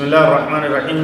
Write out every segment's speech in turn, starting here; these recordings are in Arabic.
بسم الله الرحمن الرحيم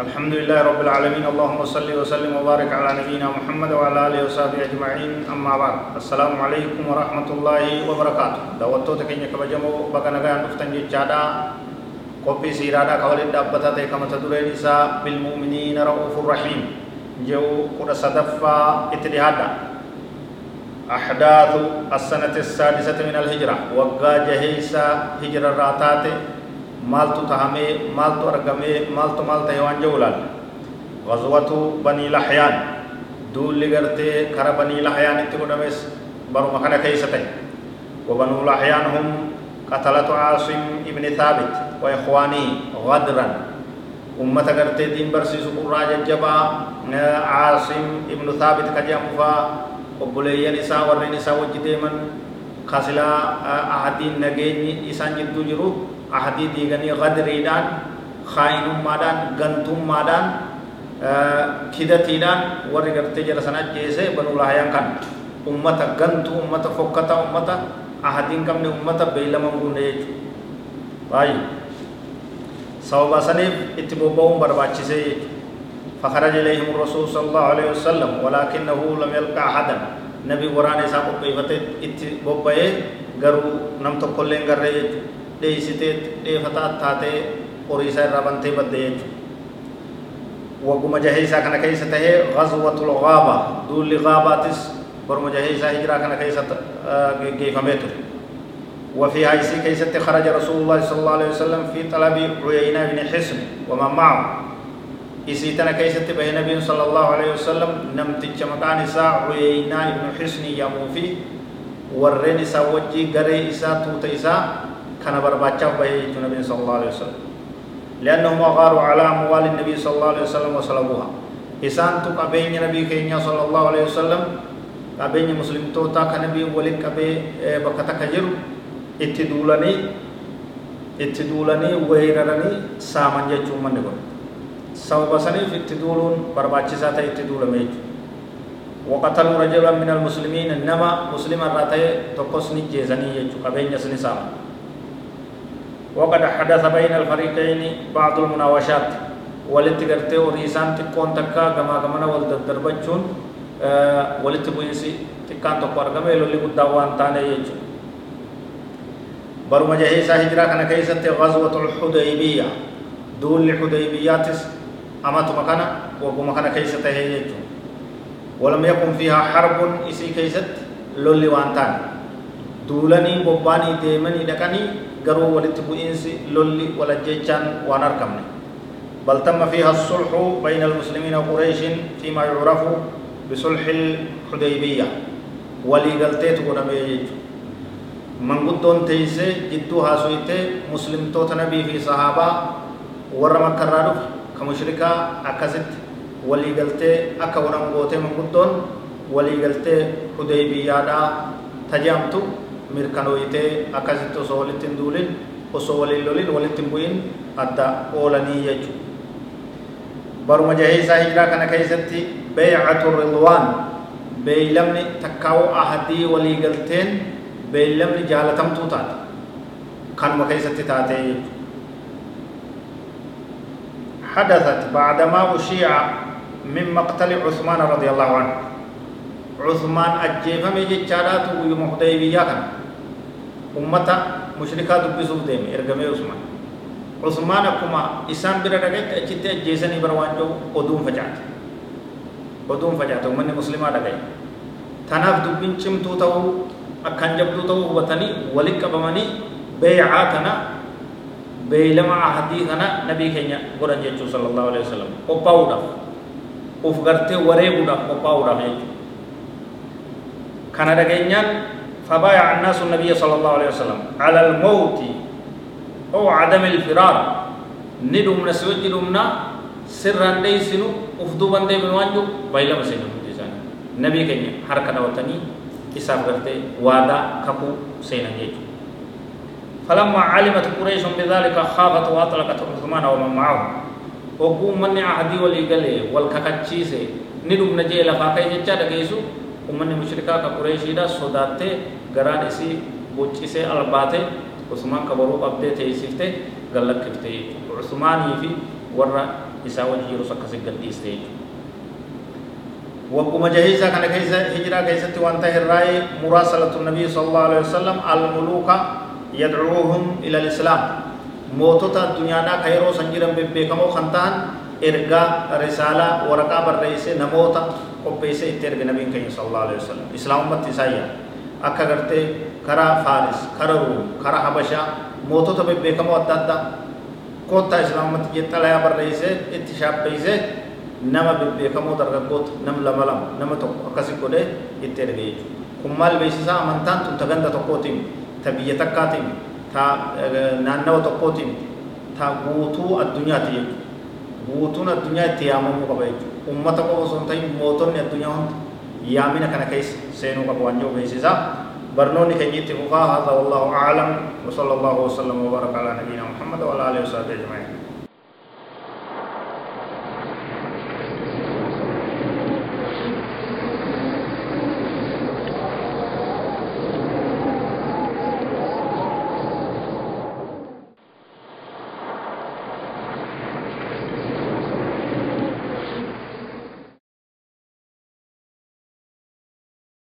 الحمد لله رب العالمين اللهم صل وسلم وبارك على نبينا محمد وعلى اله وصحبه اجمعين اما بعد السلام عليكم ورحمه الله وبركاته دعوتو تكني كبجمو بكنغا نفتن جادا قبي سيرادا كولد دابتا كما تدرين إساء بالمؤمنين رؤوف رحيم جو قد صدفا اتدهادا أحداث السنة السادسة من الهجرة وقا جهيسا هجرة راتات maaltu tahamee maaltu argamee maaltu maal ta'e waan jedhu ilaalla غزوة بني لحيان دول لغرتي كرا بني لحيان baruma kana keessa ta'e وبنو لحيان هم قتلة عاصم ابن ثابت وإخوانه غدرا أمة غرتي دين برسيس قرى جبا عاصم ابن ثابت كجام فا وبلي نساء ورن نساء وجديمن خاسلا أحدين نجيني إسان جدو جرو. Diiganii qadriidhaan kaayinummaadhaan gantummaadhaan kidatiidhaan warri gartee jara sana ajjeese banuu laayaan kan ummata gantuu ummata fokkataa ummata ahadiin qabne ummata beeylaman gunne jechuudha baay'ee sababa saniif itti bobba'uun barbaachisee jechuudha فخرج إليهم الرسول صلى الله عليه وسلم ولكنه لم يلقى أحدا نبي وراني ساقو بيفتت اتي بوبايه غرو نم تقولين غري dheeysitee dheefataa taatee horii isaa irraa bantee badde jechuudha wagguma jahee isaa kana keessa tahee ghazwatul ghaaba duulli ghaabaatis baruma jahee isaa hijiraa kana keessa geggeeffamee ture وفي هايسي كيست خرج رسول الله صلى الله عليه وسلم في طلب عيينة بن حسن ومن معه إسيتنا كيست به نبي صلى الله عليه وسلم نمتج مكان إساء عيينة بن حسن يموفي ورين إساء وجي غري إساء توت إساء كان برباچاف به النبي صلى الله عليه وسلم. لأنهم أغاروا على أموال النبي صلى الله عليه وسلم وصلبوها. إسان تو قبين نبي كينيا صلى الله عليه وسلم قبين مسلم توتا كنبي ولين قبي بكتا كجر اتدولني اتدولني ويررني سامن جچو من نبر. سبب سنيف اتدولون برباچسا تا اتدولمي وقتلوا رجلا من المسلمين إنما مسلم الراتي تقصني جيزني يجو قبين يسني سامن. وقد حدث بين الفريقين بعض المناوشات. ولت وريسان تكون تكا غما غمنا ول دربچون ولت بويسي تكان تو پرغمه لولي قدوان تانه يجو برما جهيسا هجرا كان كيست غزوة الحديبية. دول الحديبيات أمات مكانا وقو مكانا كيست يجو ولم يكن فيها حرب إسي كيست لولي وانتان. دولني بوباني ديمني دكاني garuu walitti bu'iinsi lolli walajjechaan waan argamne بل تم فيها الصلح بين المسلمين وقريش فيما يعرف بصلح الحديبية ولي قلتيت قدمي من قدون تيسي جدوها سويته مسلم توت نبي في صحابة ورما كرادف كمشركة أكست ولي قلتي أكا ورم قوتي من قدون ولي قلتي حديبية دا تجامتو mirkanooyitee akkasitti osoo walitti hin duulin osoo waliin lolin walitti hin bu'in adda oolanii jechuudha. Baruma jahee isaa hijiraa kana keessatti beeycatu ridwaan beeylamni takkaa'uu ahadii walii galteen beeylamni jaalatamtuu taate kanuma keessatti taatee jechuudha. حدثت بعدما أشيع من مقتل عثمان رضي الله عنه عثمان أجيفمي جتشارات ويوم حديبية كان ummata mushrikaa dubbisuuf deeme ergamee usmaan usmaan akkuma isaan bira dhagayetti achitti ajjeesanii bara waan jiru oduun facaate oduun facaate ummanni muslimaa dhagaye tanaaf dubbiin cimtuu ta'uu akkaan jabduu ta'uu hubatanii walitti qabamanii beeycaa tana beeylama ahadii kana nabii keenya godhan jechuu sallallahu alaihi wasallam qophaa'uudhaaf uf gartee wareeguudhaaf qophaa'uudhaaf jechuu kana dhageenyaan فبايع الناس النبي صلى الله عليه وسلم على الموت أو عدم الفرار. ندمنا سوجي دمنا سران ديسنو افدوبان دي بنوانجو بايلما سينو جيسان نبي كنيا حركة دوتني إساف غرتي وادا كفو سينا جيجو فلما علمت قريش بذلك خافت وأطلقت عثمان ومن معه. وقوم من عهدي ولي قلي والككتشيسي ندم نجي لفاقي جيجا دقيسو ومن مشركا كقريشي دا صداتي غران اسي بوچيسي الباتي عثمان كبرو قبدي تيسيفتي غلق كفتي عثماني في ورا إسا وجه رسك سجل ديستي وقم جهيزا كان كيسا هجرا كيسا وانتهي الرأي مراسلة النبي صلى الله عليه وسلم الملوك يدعوهم إلى الإسلام موتوتا الدنيا دا خيرو سنجرم ببكمو خنتان إرقا رسالة ورقا برئيسي نموتا قبيسي اترق نبي كي صلى الله عليه وسلم إسلام مت سايا أكا غرتي كرا فارس كرا روم كرا حبشا موتوتا ببكمو أدادا كوتا إسلام مت جتلا برئيسي اتشاب بيسي nama bebbeekamoo dargaggoota nam lama lama nama tokko akkasi godhee itti erge jechuudha kun maal beeksisaa amantaan tun ta ganda tokkootiin ta biyya takkaatiin ta naannawa tokkootiin ta guutuu addunyaati jechuudha guutuun addunyaa itti yaamamuu qaba jechuudha ummata qofa osoo hin ta'in mootonni addunyaa hundi yaamina kana keessa seenuu qaba waan jiru beeksisaa برنوني كنيت هذا والله أعلم وصلى الله وسلم وبارك على نبينا محمد وعلى آله وصحبه أجمعين